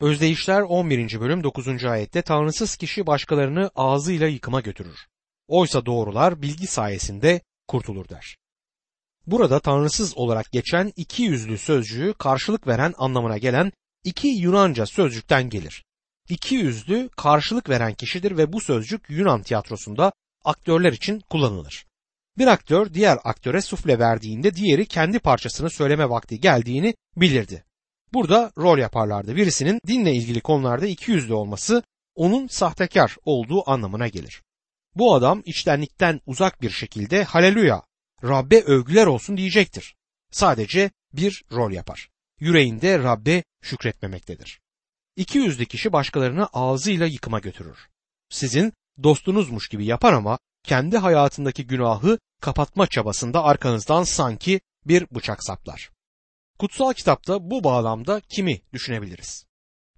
Özdeyişler 11. bölüm 9. ayette tanrısız kişi başkalarını ağzıyla yıkıma götürür. Oysa doğrular bilgi sayesinde kurtulur der. Burada tanrısız olarak geçen iki yüzlü sözcüğü karşılık veren anlamına gelen iki Yunanca sözcükten gelir. İki yüzlü karşılık veren kişidir ve bu sözcük Yunan tiyatrosunda aktörler için kullanılır. Bir aktör diğer aktöre sufle verdiğinde diğeri kendi parçasını söyleme vakti geldiğini bilirdi. Burada rol yaparlardı. Birisinin dinle ilgili konularda iki yüzlü olması onun sahtekar olduğu anlamına gelir. Bu adam içtenlikten uzak bir şekilde haleluya, Rabbe övgüler olsun diyecektir. Sadece bir rol yapar. Yüreğinde Rabbe şükretmemektedir. İki yüzlü kişi başkalarını ağzıyla yıkıma götürür. Sizin dostunuzmuş gibi yapar ama kendi hayatındaki günahı kapatma çabasında arkanızdan sanki bir bıçak saplar. Kutsal kitapta bu bağlamda kimi düşünebiliriz?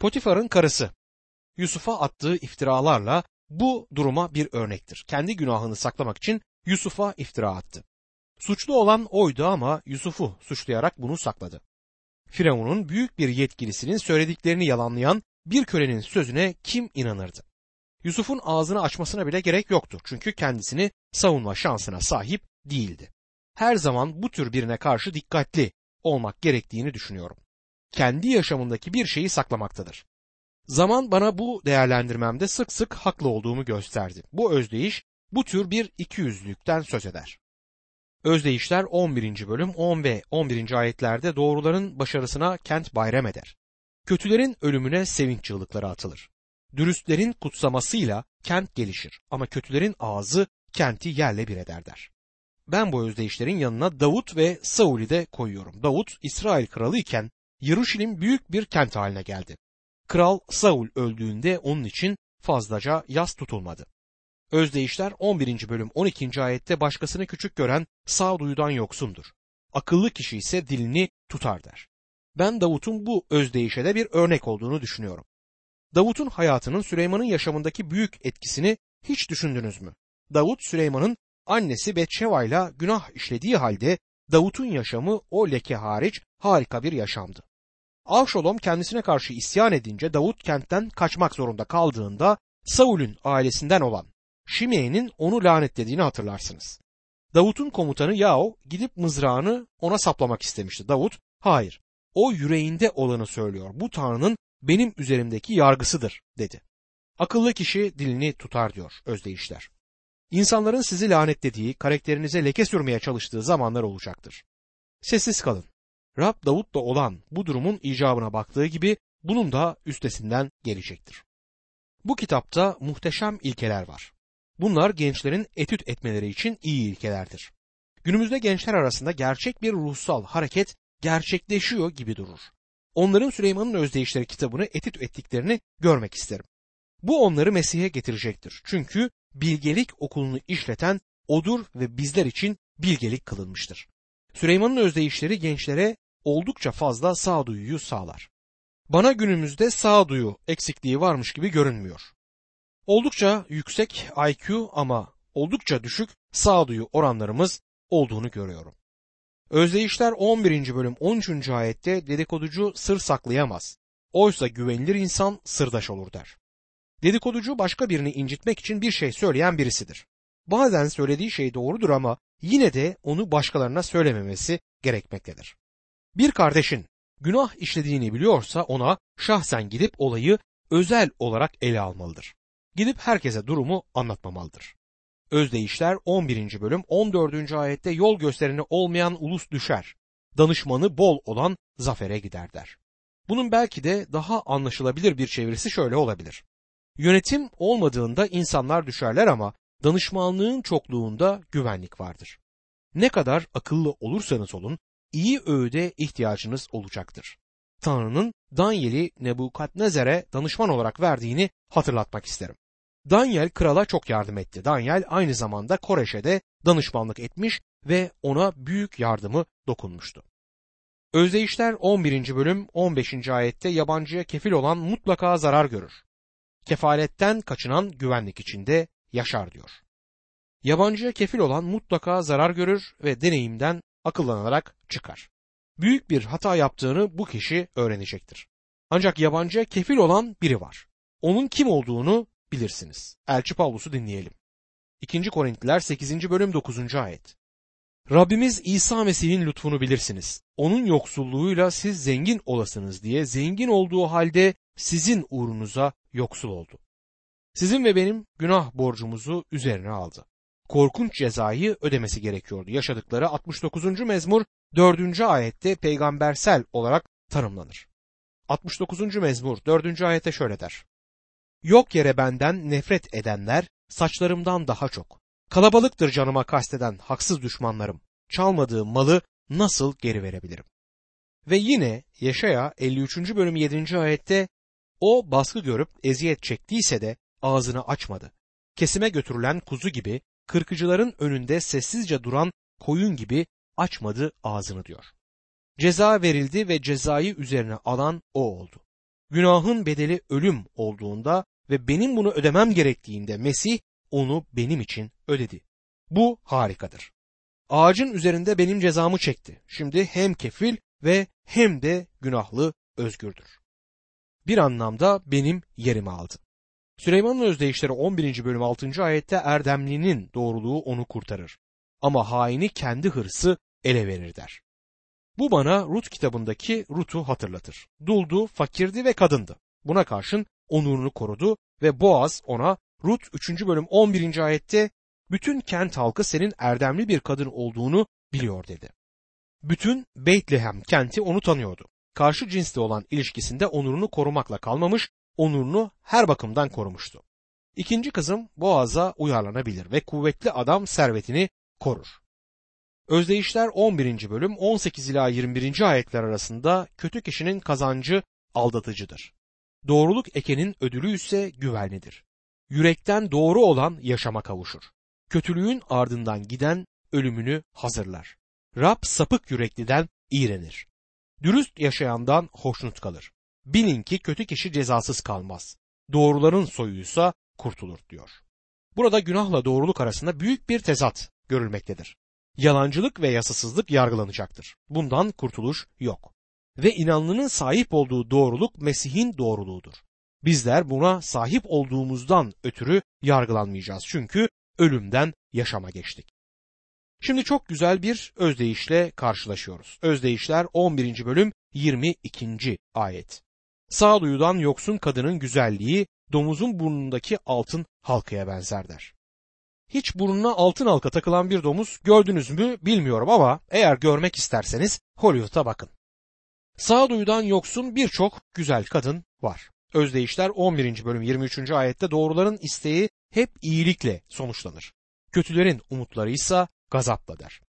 Potifar'ın karısı Yusuf'a attığı iftiralarla bu duruma bir örnektir. Kendi günahını saklamak için Yusuf'a iftira attı. Suçlu olan oydu ama Yusuf'u suçlayarak bunu sakladı. Firavun'un büyük bir yetkilisinin söylediklerini yalanlayan bir kölenin sözüne kim inanırdı? Yusuf'un ağzını açmasına bile gerek yoktu çünkü kendisini savunma şansına sahip değildi. Her zaman bu tür birine karşı dikkatli olmak gerektiğini düşünüyorum. Kendi yaşamındaki bir şeyi saklamaktadır. Zaman bana bu değerlendirmemde sık sık haklı olduğumu gösterdi. Bu özdeyiş bu tür bir ikiyüzlülükten söz eder. Özdeyişler 11. bölüm 10 ve 11. ayetlerde doğruların başarısına kent bayram eder. Kötülerin ölümüne sevinç çığlıkları atılır. Dürüstlerin kutsamasıyla kent gelişir ama kötülerin ağzı kenti yerle bir eder der. Ben bu özdeyişlerin yanına Davut ve Saul'i de koyuyorum. Davut İsrail kralı iken Yeruşalim büyük bir kent haline geldi. Kral Saul öldüğünde onun için fazlaca yas tutulmadı. Özdeyişler 11. bölüm 12. ayette başkasını küçük gören sağduyudan yoksundur. Akıllı kişi ise dilini tutar der. Ben Davut'un bu özdeyişe de bir örnek olduğunu düşünüyorum. Davut'un hayatının Süleyman'ın yaşamındaki büyük etkisini hiç düşündünüz mü? Davut Süleyman'ın annesi Betşeva ile günah işlediği halde Davut'un yaşamı o leke hariç harika bir yaşamdı. Avşolom kendisine karşı isyan edince Davut kentten kaçmak zorunda kaldığında Saul'ün ailesinden olan Şime'nin onu lanetlediğini hatırlarsınız. Davut'un komutanı Yao gidip mızrağını ona saplamak istemişti. Davut, hayır, o yüreğinde olanı söylüyor. Bu Tanrı'nın benim üzerimdeki yargısıdır, dedi. Akıllı kişi dilini tutar diyor özdeyişler. İnsanların sizi lanetlediği, karakterinize leke sürmeye çalıştığı zamanlar olacaktır. Sessiz kalın. Rab Davut'la olan bu durumun icabına baktığı gibi bunun da üstesinden gelecektir. Bu kitapta muhteşem ilkeler var. Bunlar gençlerin etüt etmeleri için iyi ilkelerdir. Günümüzde gençler arasında gerçek bir ruhsal hareket gerçekleşiyor gibi durur. Onların Süleyman'ın Özdeyişleri kitabını etüt ettiklerini görmek isterim. Bu onları Mesih'e getirecektir. Çünkü bilgelik okulunu işleten odur ve bizler için bilgelik kılınmıştır. Süleyman'ın özdeyişleri gençlere oldukça fazla sağduyuyu sağlar. Bana günümüzde sağduyu eksikliği varmış gibi görünmüyor. Oldukça yüksek IQ ama oldukça düşük sağduyu oranlarımız olduğunu görüyorum. Özdeyişler 11. bölüm 13. ayette dedikoducu sır saklayamaz. Oysa güvenilir insan sırdaş olur der. Dedikoducu başka birini incitmek için bir şey söyleyen birisidir. Bazen söylediği şey doğrudur ama yine de onu başkalarına söylememesi gerekmektedir. Bir kardeşin günah işlediğini biliyorsa ona şahsen gidip olayı özel olarak ele almalıdır. Gidip herkese durumu anlatmamalıdır. Özdeyişler 11. bölüm 14. ayette yol göstereni olmayan ulus düşer. Danışmanı bol olan zafere gider der. Bunun belki de daha anlaşılabilir bir çevirisi şöyle olabilir. Yönetim olmadığında insanlar düşerler ama danışmanlığın çokluğunda güvenlik vardır. Ne kadar akıllı olursanız olun iyi öğüde ihtiyacınız olacaktır. Tanrı'nın Daniel'i Nebukadnezer'e danışman olarak verdiğini hatırlatmak isterim. Daniel krala çok yardım etti. Daniel aynı zamanda Koreş'e de danışmanlık etmiş ve ona büyük yardımı dokunmuştu. Özdeyişler 11. bölüm 15. ayette yabancıya kefil olan mutlaka zarar görür. Kefaletten kaçınan güvenlik içinde yaşar diyor. Yabancıya kefil olan mutlaka zarar görür ve deneyimden akıllanarak çıkar. Büyük bir hata yaptığını bu kişi öğrenecektir. Ancak yabancıya kefil olan biri var. Onun kim olduğunu bilirsiniz. Elçi Pavlus'u dinleyelim. 2. Korintliler 8. bölüm 9. ayet. Rabbimiz İsa Mesih'in lütfunu bilirsiniz. Onun yoksulluğuyla siz zengin olasınız diye zengin olduğu halde sizin uğrunuza yoksul oldu. Sizin ve benim günah borcumuzu üzerine aldı. Korkunç cezayı ödemesi gerekiyordu. Yaşadıkları 69. mezmur 4. ayette peygambersel olarak tanımlanır. 69. mezmur 4. ayette şöyle der. Yok yere benden nefret edenler saçlarımdan daha çok. Kalabalıktır canıma kasteden haksız düşmanlarım. Çalmadığım malı nasıl geri verebilirim? Ve yine Yaşaya 53. bölüm 7. ayette o baskı görüp eziyet çektiyse de ağzını açmadı. Kesime götürülen kuzu gibi, kırkıcıların önünde sessizce duran koyun gibi açmadı ağzını diyor. Ceza verildi ve cezayı üzerine alan o oldu. Günahın bedeli ölüm olduğunda ve benim bunu ödemem gerektiğinde Mesih onu benim için ödedi. Bu harikadır. Ağacın üzerinde benim cezamı çekti. Şimdi hem kefil ve hem de günahlı özgürdür. Bir anlamda benim yerimi aldı. Süleyman'ın özdeyişleri 11. bölüm 6. ayette erdemlinin doğruluğu onu kurtarır. Ama haini kendi hırsı ele verir der. Bu bana Rut kitabındaki Rut'u hatırlatır. Duldu, fakirdi ve kadındı. Buna karşın onurunu korudu ve Boaz ona Rut 3. bölüm 11. ayette bütün kent halkı senin erdemli bir kadın olduğunu biliyor dedi. Bütün Beytlehem kenti onu tanıyordu. Karşı cinsle olan ilişkisinde onurunu korumakla kalmamış, onurunu her bakımdan korumuştu. İkinci kızım Boaz'a uyarlanabilir ve kuvvetli adam servetini korur. Özdeyişler 11. bölüm 18 ila 21. ayetler arasında kötü kişinin kazancı aldatıcıdır. Doğruluk ekenin ödülü ise güvenlidir. Yürekten doğru olan yaşama kavuşur. Kötülüğün ardından giden ölümünü hazırlar. Rab sapık yürekliden iğrenir. Dürüst yaşayandan hoşnut kalır. Bilin ki kötü kişi cezasız kalmaz. Doğruların soyuysa kurtulur diyor. Burada günahla doğruluk arasında büyük bir tezat görülmektedir. Yalancılık ve yasasızlık yargılanacaktır. Bundan kurtuluş yok. Ve inanlının sahip olduğu doğruluk Mesih'in doğruluğudur. Bizler buna sahip olduğumuzdan ötürü yargılanmayacağız. Çünkü ölümden yaşama geçtik. Şimdi çok güzel bir özdeyişle karşılaşıyoruz. Özdeyişler 11. bölüm 22. ayet. Sağduyudan yoksun kadının güzelliği domuzun burnundaki altın halkaya benzer der. Hiç burnuna altın halka takılan bir domuz gördünüz mü bilmiyorum ama eğer görmek isterseniz Hollywood'a bakın. Sağduyudan yoksun birçok güzel kadın var. Özdeyişler 11. bölüm 23. ayette doğruların isteği hep iyilikle sonuçlanır. Kötülerin umutları ise gazapla der.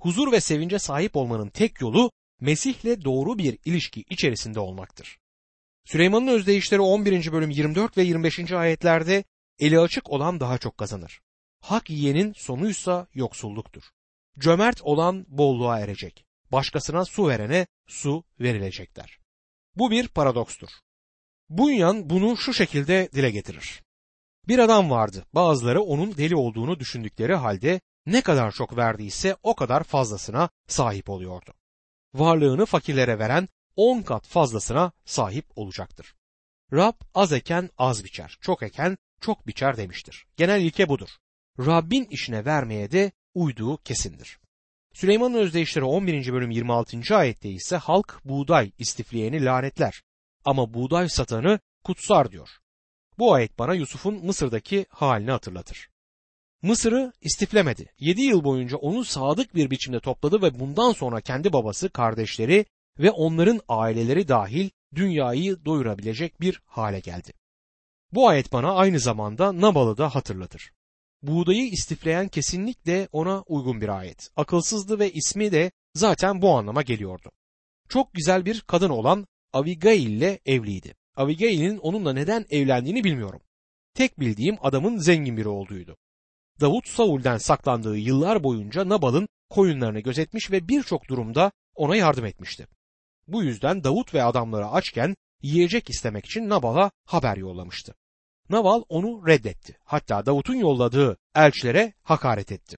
Huzur ve sevince sahip olmanın tek yolu Mesih'le doğru bir ilişki içerisinde olmaktır. Süleyman'ın özdeyişleri 11. bölüm 24 ve 25. ayetlerde eli açık olan daha çok kazanır. Hak yiyenin sonuysa yoksulluktur. Cömert olan bolluğa erecek. Başkasına su verene su verilecekler. Bu bir paradokstur. Bunyan bunu şu şekilde dile getirir. Bir adam vardı. Bazıları onun deli olduğunu düşündükleri halde ne kadar çok verdiyse o kadar fazlasına sahip oluyordu. Varlığını fakirlere veren on kat fazlasına sahip olacaktır. Rab az eken az biçer, çok eken çok biçer demiştir. Genel ilke budur. Rabbin işine vermeye de uyduğu kesindir. Süleyman'ın özdeyişleri 11. bölüm 26. ayette ise halk buğday istifleyeni lanetler ama buğday satanı kutsar diyor. Bu ayet bana Yusuf'un Mısır'daki halini hatırlatır. Mısır'ı istiflemedi. 7 yıl boyunca onu sadık bir biçimde topladı ve bundan sonra kendi babası, kardeşleri ve onların aileleri dahil dünyayı doyurabilecek bir hale geldi. Bu ayet bana aynı zamanda Nabal'ı da hatırlatır. Buğdayı istifleyen kesinlikle ona uygun bir ayet. Akılsızdı ve ismi de zaten bu anlama geliyordu. Çok güzel bir kadın olan Abigail ile evliydi. Abigail'in onunla neden evlendiğini bilmiyorum. Tek bildiğim adamın zengin biri olduğuydu. Davut Saul'den saklandığı yıllar boyunca Nabal'ın koyunlarını gözetmiş ve birçok durumda ona yardım etmişti. Bu yüzden Davut ve adamları açken yiyecek istemek için Nabal'a haber yollamıştı. Nabal onu reddetti. Hatta Davut'un yolladığı elçilere hakaret etti.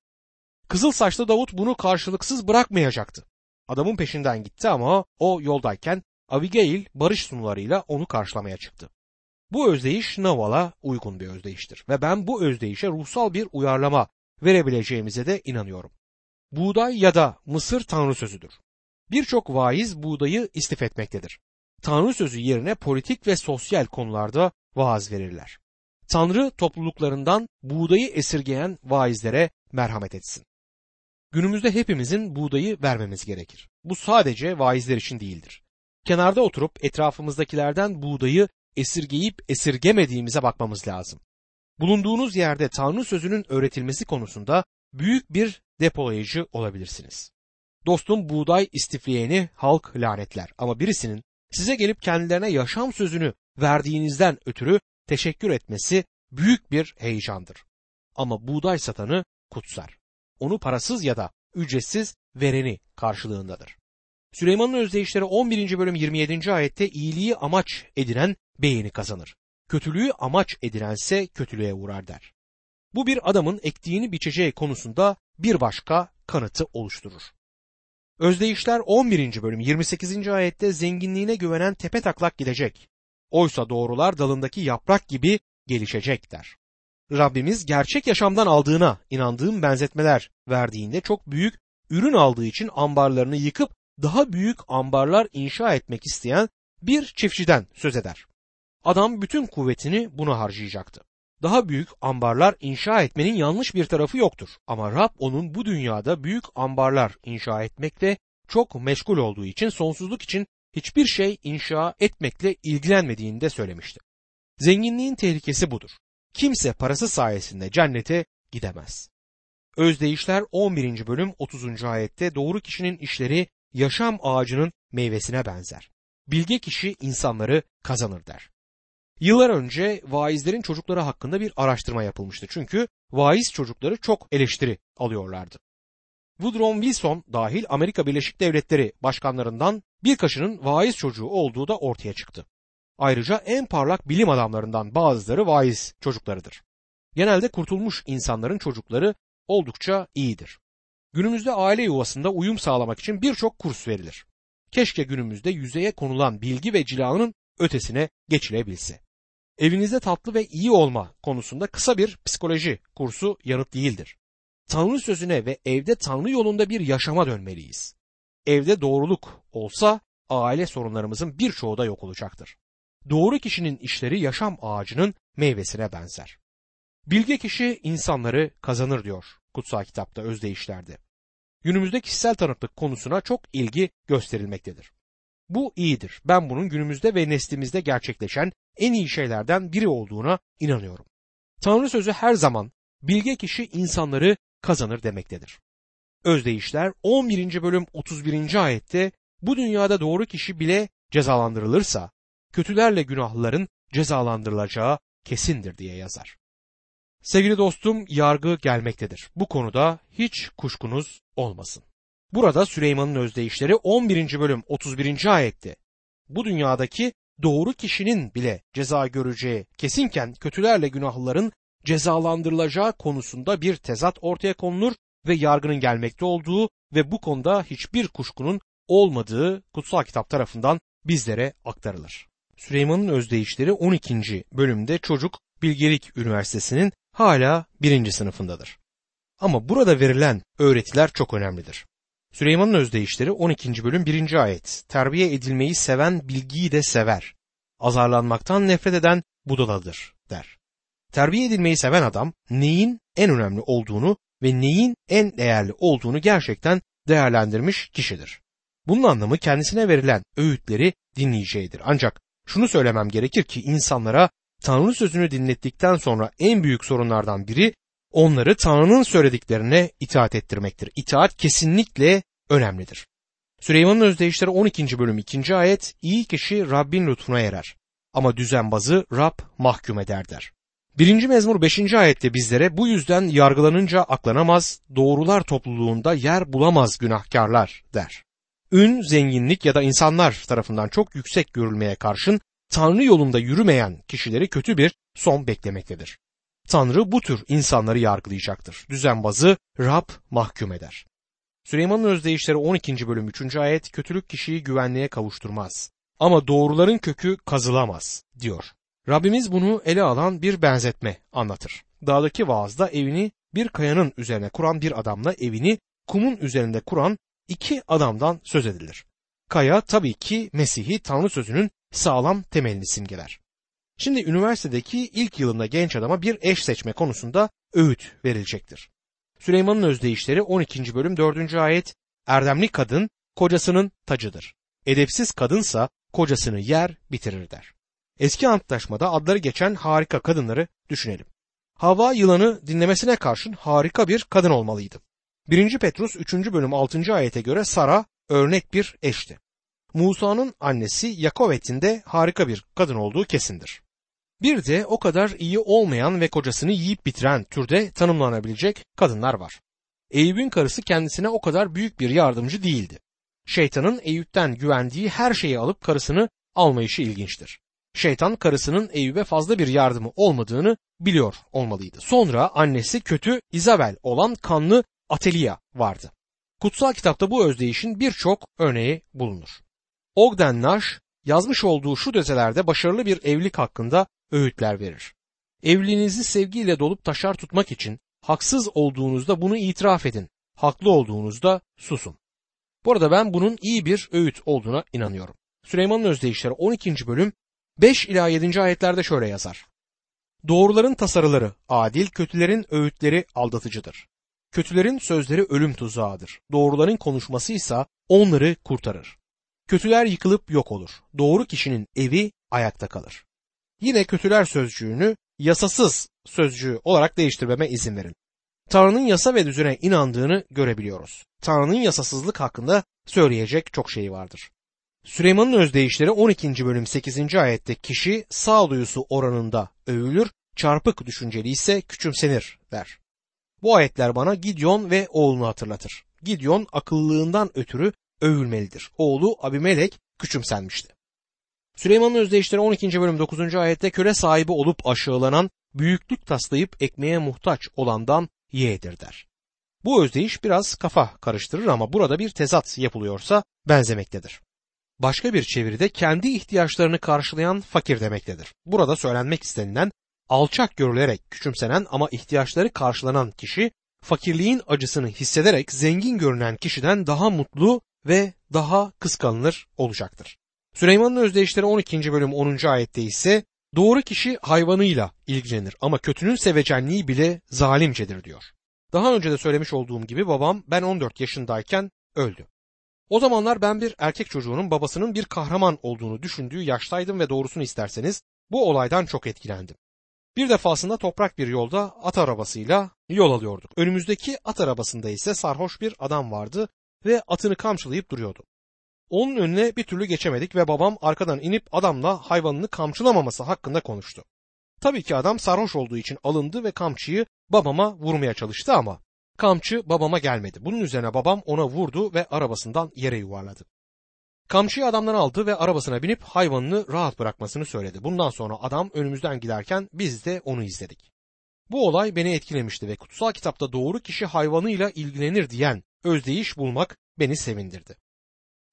Kızıl saçlı Davut bunu karşılıksız bırakmayacaktı. Adamın peşinden gitti ama o yoldayken Abigail barış sunularıyla onu karşılamaya çıktı. Bu özdeyiş Naval'a uygun bir özdeyiştir ve ben bu özdeyişe ruhsal bir uyarlama verebileceğimize de inanıyorum. Buğday ya da mısır tanrı sözüdür. Birçok vaiz buğdayı istif etmektedir. Tanrı sözü yerine politik ve sosyal konularda vaaz verirler. Tanrı topluluklarından buğdayı esirgeyen vaizlere merhamet etsin. Günümüzde hepimizin buğdayı vermemiz gerekir. Bu sadece vaizler için değildir. Kenarda oturup etrafımızdakilerden buğdayı esirgeyip esirgemediğimize bakmamız lazım. Bulunduğunuz yerde Tanrı sözünün öğretilmesi konusunda büyük bir depolayıcı olabilirsiniz. Dostum buğday istifleyeni halk lanetler ama birisinin size gelip kendilerine yaşam sözünü verdiğinizden ötürü teşekkür etmesi büyük bir heyecandır. Ama buğday satanı kutsar. Onu parasız ya da ücretsiz vereni karşılığındadır. Süleyman'ın özdeyişleri 11. bölüm 27. ayette iyiliği amaç edinen beğeni kazanır. Kötülüğü amaç edinense kötülüğe uğrar der. Bu bir adamın ektiğini biçeceği konusunda bir başka kanıtı oluşturur. Özdeyişler 11. bölüm 28. ayette zenginliğine güvenen tepe taklak gidecek. Oysa doğrular dalındaki yaprak gibi gelişecek der. Rabbimiz gerçek yaşamdan aldığına inandığım benzetmeler verdiğinde çok büyük ürün aldığı için ambarlarını yıkıp daha büyük ambarlar inşa etmek isteyen bir çiftçiden söz eder. Adam bütün kuvvetini buna harcayacaktı. Daha büyük ambarlar inşa etmenin yanlış bir tarafı yoktur. Ama Rab onun bu dünyada büyük ambarlar inşa etmekle çok meşgul olduğu için sonsuzluk için hiçbir şey inşa etmekle ilgilenmediğini de söylemişti. Zenginliğin tehlikesi budur. Kimse parası sayesinde cennete gidemez. Özdeyişler 11. bölüm 30. ayette doğru kişinin işleri yaşam ağacının meyvesine benzer. Bilge kişi insanları kazanır der. Yıllar önce vaizlerin çocukları hakkında bir araştırma yapılmıştı. Çünkü vaiz çocukları çok eleştiri alıyorlardı. Woodrow Wilson dahil Amerika Birleşik Devletleri başkanlarından birkaçının vaiz çocuğu olduğu da ortaya çıktı. Ayrıca en parlak bilim adamlarından bazıları vaiz çocuklarıdır. Genelde kurtulmuş insanların çocukları oldukça iyidir. Günümüzde aile yuvasında uyum sağlamak için birçok kurs verilir. Keşke günümüzde yüzeye konulan bilgi ve cilanın ötesine geçilebilse. Evinizde tatlı ve iyi olma konusunda kısa bir psikoloji kursu yanıt değildir. Tanrı sözüne ve evde Tanrı yolunda bir yaşama dönmeliyiz. Evde doğruluk olsa aile sorunlarımızın birçoğu da yok olacaktır. Doğru kişinin işleri yaşam ağacının meyvesine benzer. Bilge kişi insanları kazanır diyor kutsal kitapta özdeyişlerde. Günümüzde kişisel tanıklık konusuna çok ilgi gösterilmektedir. Bu iyidir. Ben bunun günümüzde ve neslimizde gerçekleşen en iyi şeylerden biri olduğuna inanıyorum. Tanrı sözü her zaman bilge kişi insanları kazanır demektedir. Özdeyişler 11. bölüm 31. ayette bu dünyada doğru kişi bile cezalandırılırsa kötülerle günahlıların cezalandırılacağı kesindir diye yazar. Sevgili dostum yargı gelmektedir. Bu konuda hiç kuşkunuz olmasın. Burada Süleyman'ın özdeyişleri 11. bölüm 31. ayette bu dünyadaki doğru kişinin bile ceza göreceği kesinken kötülerle günahlıların cezalandırılacağı konusunda bir tezat ortaya konulur ve yargının gelmekte olduğu ve bu konuda hiçbir kuşkunun olmadığı kutsal kitap tarafından bizlere aktarılır. Süleyman'ın özdeyişleri 12. bölümde çocuk Bilgelik Üniversitesi'nin hala birinci sınıfındadır. Ama burada verilen öğretiler çok önemlidir. Süleyman'ın özdeyişleri 12. bölüm 1. ayet. Terbiye edilmeyi seven bilgiyi de sever. Azarlanmaktan nefret eden budaladır der. Terbiye edilmeyi seven adam neyin en önemli olduğunu ve neyin en değerli olduğunu gerçekten değerlendirmiş kişidir. Bunun anlamı kendisine verilen öğütleri dinleyeceğidir. Ancak şunu söylemem gerekir ki insanlara Tanrı sözünü dinlettikten sonra en büyük sorunlardan biri onları Tanrı'nın söylediklerine itaat ettirmektir. İtaat kesinlikle önemlidir. Süleyman'ın özdeyişleri 12. bölüm 2. ayet iyi kişi Rabbin lütfuna erer ama düzenbazı Rab mahkum eder der. Birinci mezmur 5. ayette bizlere bu yüzden yargılanınca aklanamaz, doğrular topluluğunda yer bulamaz günahkarlar der. Ün, zenginlik ya da insanlar tarafından çok yüksek görülmeye karşın Tanrı yolunda yürümeyen kişileri kötü bir son beklemektedir. Tanrı bu tür insanları yargılayacaktır. Düzenbazı Rab mahkum eder. Süleyman'ın özdeyişleri 12. bölüm 3. ayet kötülük kişiyi güvenliğe kavuşturmaz. ama doğruların kökü kazılamaz diyor. Rabbimiz bunu ele alan bir benzetme anlatır. Dağdaki vaazda evini bir kayanın üzerine kuran bir adamla evini kumun üzerinde kuran iki adamdan söz edilir. Kaya tabii ki Mesih'i Tanrı sözünün sağlam temelini simgeler. Şimdi üniversitedeki ilk yılında genç adama bir eş seçme konusunda öğüt verilecektir. Süleyman'ın özdeyişleri 12. bölüm 4. ayet Erdemli kadın kocasının tacıdır. Edepsiz kadınsa kocasını yer bitirir der. Eski antlaşmada adları geçen harika kadınları düşünelim. Hava yılanı dinlemesine karşın harika bir kadın olmalıydı. 1. Petrus 3. bölüm 6. ayete göre Sara örnek bir eşti. Musa'nın annesi Yakovet'in de harika bir kadın olduğu kesindir. Bir de o kadar iyi olmayan ve kocasını yiyip bitiren türde tanımlanabilecek kadınlar var. Eyüp'ün karısı kendisine o kadar büyük bir yardımcı değildi. Şeytanın Eyüp'ten güvendiği her şeyi alıp karısını almayışı ilginçtir. Şeytan karısının Eyüp'e fazla bir yardımı olmadığını biliyor olmalıydı. Sonra annesi kötü Isabel olan kanlı Atelia vardı. Kutsal kitapta bu özdeyişin birçok örneği bulunur. Ogden Nash yazmış olduğu şu dizelerde başarılı bir evlilik hakkında öğütler verir. Evliliğinizi sevgiyle dolup taşar tutmak için haksız olduğunuzda bunu itiraf edin. Haklı olduğunuzda susun. Bu arada ben bunun iyi bir öğüt olduğuna inanıyorum. Süleyman'ın özdeyişleri 12. bölüm 5 ila 7. ayetlerde şöyle yazar. Doğruların tasarıları adil, kötülerin öğütleri aldatıcıdır. Kötülerin sözleri ölüm tuzağıdır. Doğruların konuşması ise onları kurtarır. Kötüler yıkılıp yok olur. Doğru kişinin evi ayakta kalır. Yine kötüler sözcüğünü yasasız sözcüğü olarak değiştirmeme izin verin. Tanrı'nın yasa ve düzene inandığını görebiliyoruz. Tanrı'nın yasasızlık hakkında söyleyecek çok şey vardır. Süleyman'ın özdeyişleri 12. bölüm 8. ayette kişi sağduyusu oranında övülür, çarpık düşünceli ise küçümsenir der. Bu ayetler bana Gideon ve oğlunu hatırlatır. Gideon akıllılığından ötürü övülmelidir. Oğlu Abimelek küçümsenmişti. Süleyman'ın özdeyişleri 12. bölüm 9. ayette köle sahibi olup aşağılanan, büyüklük taslayıp ekmeğe muhtaç olandan yeğdir der. Bu özdeyiş biraz kafa karıştırır ama burada bir tezat yapılıyorsa benzemektedir. Başka bir çeviride kendi ihtiyaçlarını karşılayan fakir demektedir. Burada söylenmek istenilen alçak görülerek küçümsenen ama ihtiyaçları karşılanan kişi fakirliğin acısını hissederek zengin görünen kişiden daha mutlu ve daha kıskanılır olacaktır. Süleyman'ın özdeyişleri 12. bölüm 10. ayette ise doğru kişi hayvanıyla ilgilenir ama kötünün sevecenliği bile zalimcedir diyor. Daha önce de söylemiş olduğum gibi babam ben 14 yaşındayken öldü. O zamanlar ben bir erkek çocuğunun babasının bir kahraman olduğunu düşündüğü yaştaydım ve doğrusunu isterseniz bu olaydan çok etkilendim. Bir defasında toprak bir yolda at arabasıyla yol alıyorduk. Önümüzdeki at arabasında ise sarhoş bir adam vardı ve atını kamçılayıp duruyordu. Onun önüne bir türlü geçemedik ve babam arkadan inip adamla hayvanını kamçılamaması hakkında konuştu. Tabii ki adam sarhoş olduğu için alındı ve kamçıyı babama vurmaya çalıştı ama kamçı babama gelmedi. Bunun üzerine babam ona vurdu ve arabasından yere yuvarladı. Kamçıyı adamdan aldı ve arabasına binip hayvanını rahat bırakmasını söyledi. Bundan sonra adam önümüzden giderken biz de onu izledik. Bu olay beni etkilemişti ve kutsal kitapta doğru kişi hayvanıyla ilgilenir diyen özdeyiş bulmak beni sevindirdi.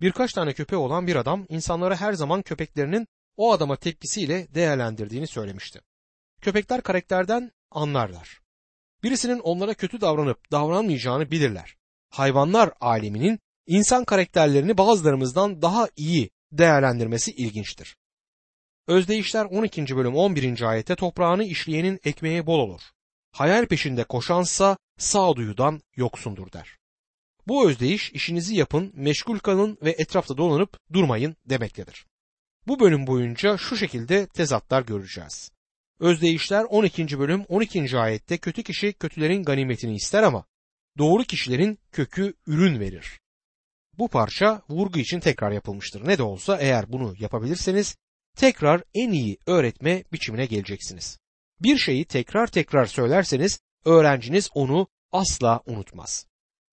Birkaç tane köpeği olan bir adam insanlara her zaman köpeklerinin o adama tepkisiyle değerlendirdiğini söylemişti. Köpekler karakterden anlarlar. Birisinin onlara kötü davranıp davranmayacağını bilirler. Hayvanlar aleminin insan karakterlerini bazılarımızdan daha iyi değerlendirmesi ilginçtir. Özdeyişler 12. bölüm 11. ayette toprağını işleyenin ekmeği bol olur. Hayal peşinde koşansa sağduyudan yoksundur der. Bu özdeyiş işinizi yapın, meşgul kalın ve etrafta dolanıp durmayın demektedir. Bu bölüm boyunca şu şekilde tezatlar göreceğiz. Özdeyişler 12. bölüm 12. ayette kötü kişi kötülerin ganimetini ister ama doğru kişilerin kökü ürün verir. Bu parça vurgu için tekrar yapılmıştır. Ne de olsa eğer bunu yapabilirseniz tekrar en iyi öğretme biçimine geleceksiniz. Bir şeyi tekrar tekrar söylerseniz öğrenciniz onu asla unutmaz.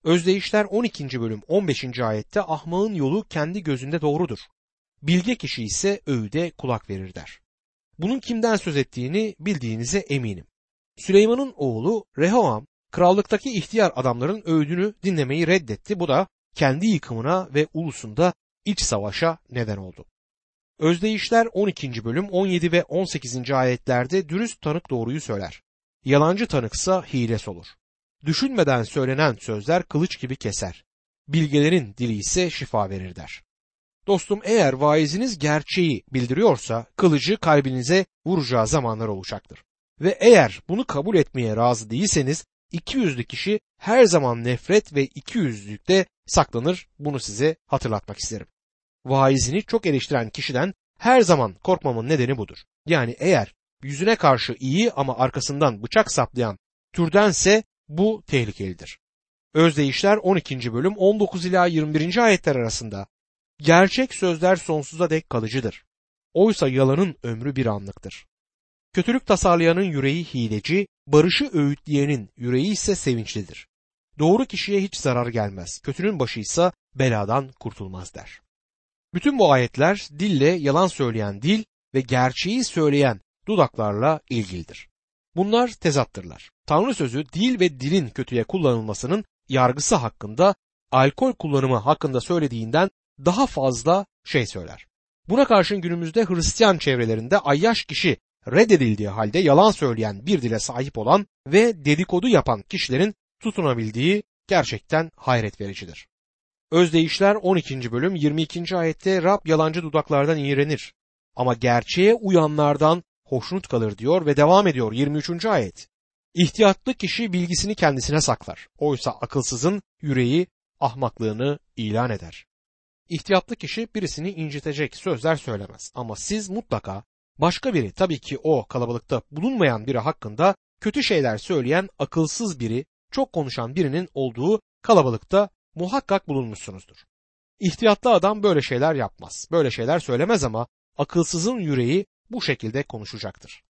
Özdeyişler 12. bölüm 15. ayette ahmağın yolu kendi gözünde doğrudur. Bilge kişi ise öğüde kulak verir der. Bunun kimden söz ettiğini bildiğinize eminim. Süleyman'ın oğlu Rehoam krallıktaki ihtiyar adamların öğüdünü dinlemeyi reddetti. Bu da kendi yıkımına ve ulusunda iç savaşa neden oldu. Özdeyişler 12. bölüm 17 ve 18. ayetlerde dürüst tanık doğruyu söyler. Yalancı tanıksa hiles olur. Düşünmeden söylenen sözler kılıç gibi keser. Bilgelerin dili ise şifa verir der. Dostum eğer vaiziniz gerçeği bildiriyorsa kılıcı kalbinize vuracağı zamanlar olacaktır. Ve eğer bunu kabul etmeye razı değilseniz iki yüzlü kişi her zaman nefret ve iki yüzlülükte saklanır. Bunu size hatırlatmak isterim. Vaizini çok eleştiren kişiden her zaman korkmamın nedeni budur. Yani eğer yüzüne karşı iyi ama arkasından bıçak saplayan türdense bu tehlikelidir. Özdeyişler 12. bölüm 19 ila 21. ayetler arasında gerçek sözler sonsuza dek kalıcıdır. Oysa yalanın ömrü bir anlıktır. Kötülük tasarlayanın yüreği hileci, barışı öğütleyenin yüreği ise sevinçlidir. Doğru kişiye hiç zarar gelmez, kötünün başı ise beladan kurtulmaz der. Bütün bu ayetler dille yalan söyleyen dil ve gerçeği söyleyen dudaklarla ilgilidir. Bunlar tezattırlar. Tanrı sözü dil ve dilin kötüye kullanılmasının yargısı hakkında, alkol kullanımı hakkında söylediğinden daha fazla şey söyler. Buna karşın günümüzde Hristiyan çevrelerinde ayyaş kişi reddedildiği halde yalan söyleyen bir dile sahip olan ve dedikodu yapan kişilerin tutunabildiği gerçekten hayret vericidir. Özdeyişler 12. bölüm 22. ayette Rab yalancı dudaklardan iğrenir ama gerçeğe uyanlardan hoşnut kalır diyor ve devam ediyor 23. ayet. İhtiyatlı kişi bilgisini kendisine saklar. Oysa akılsızın yüreği ahmaklığını ilan eder. İhtiyatlı kişi birisini incitecek sözler söylemez ama siz mutlaka başka biri tabii ki o kalabalıkta bulunmayan biri hakkında kötü şeyler söyleyen akılsız biri, çok konuşan birinin olduğu kalabalıkta muhakkak bulunmuşsunuzdur. İhtiyatlı adam böyle şeyler yapmaz, böyle şeyler söylemez ama akılsızın yüreği bu şekilde konuşacaktır.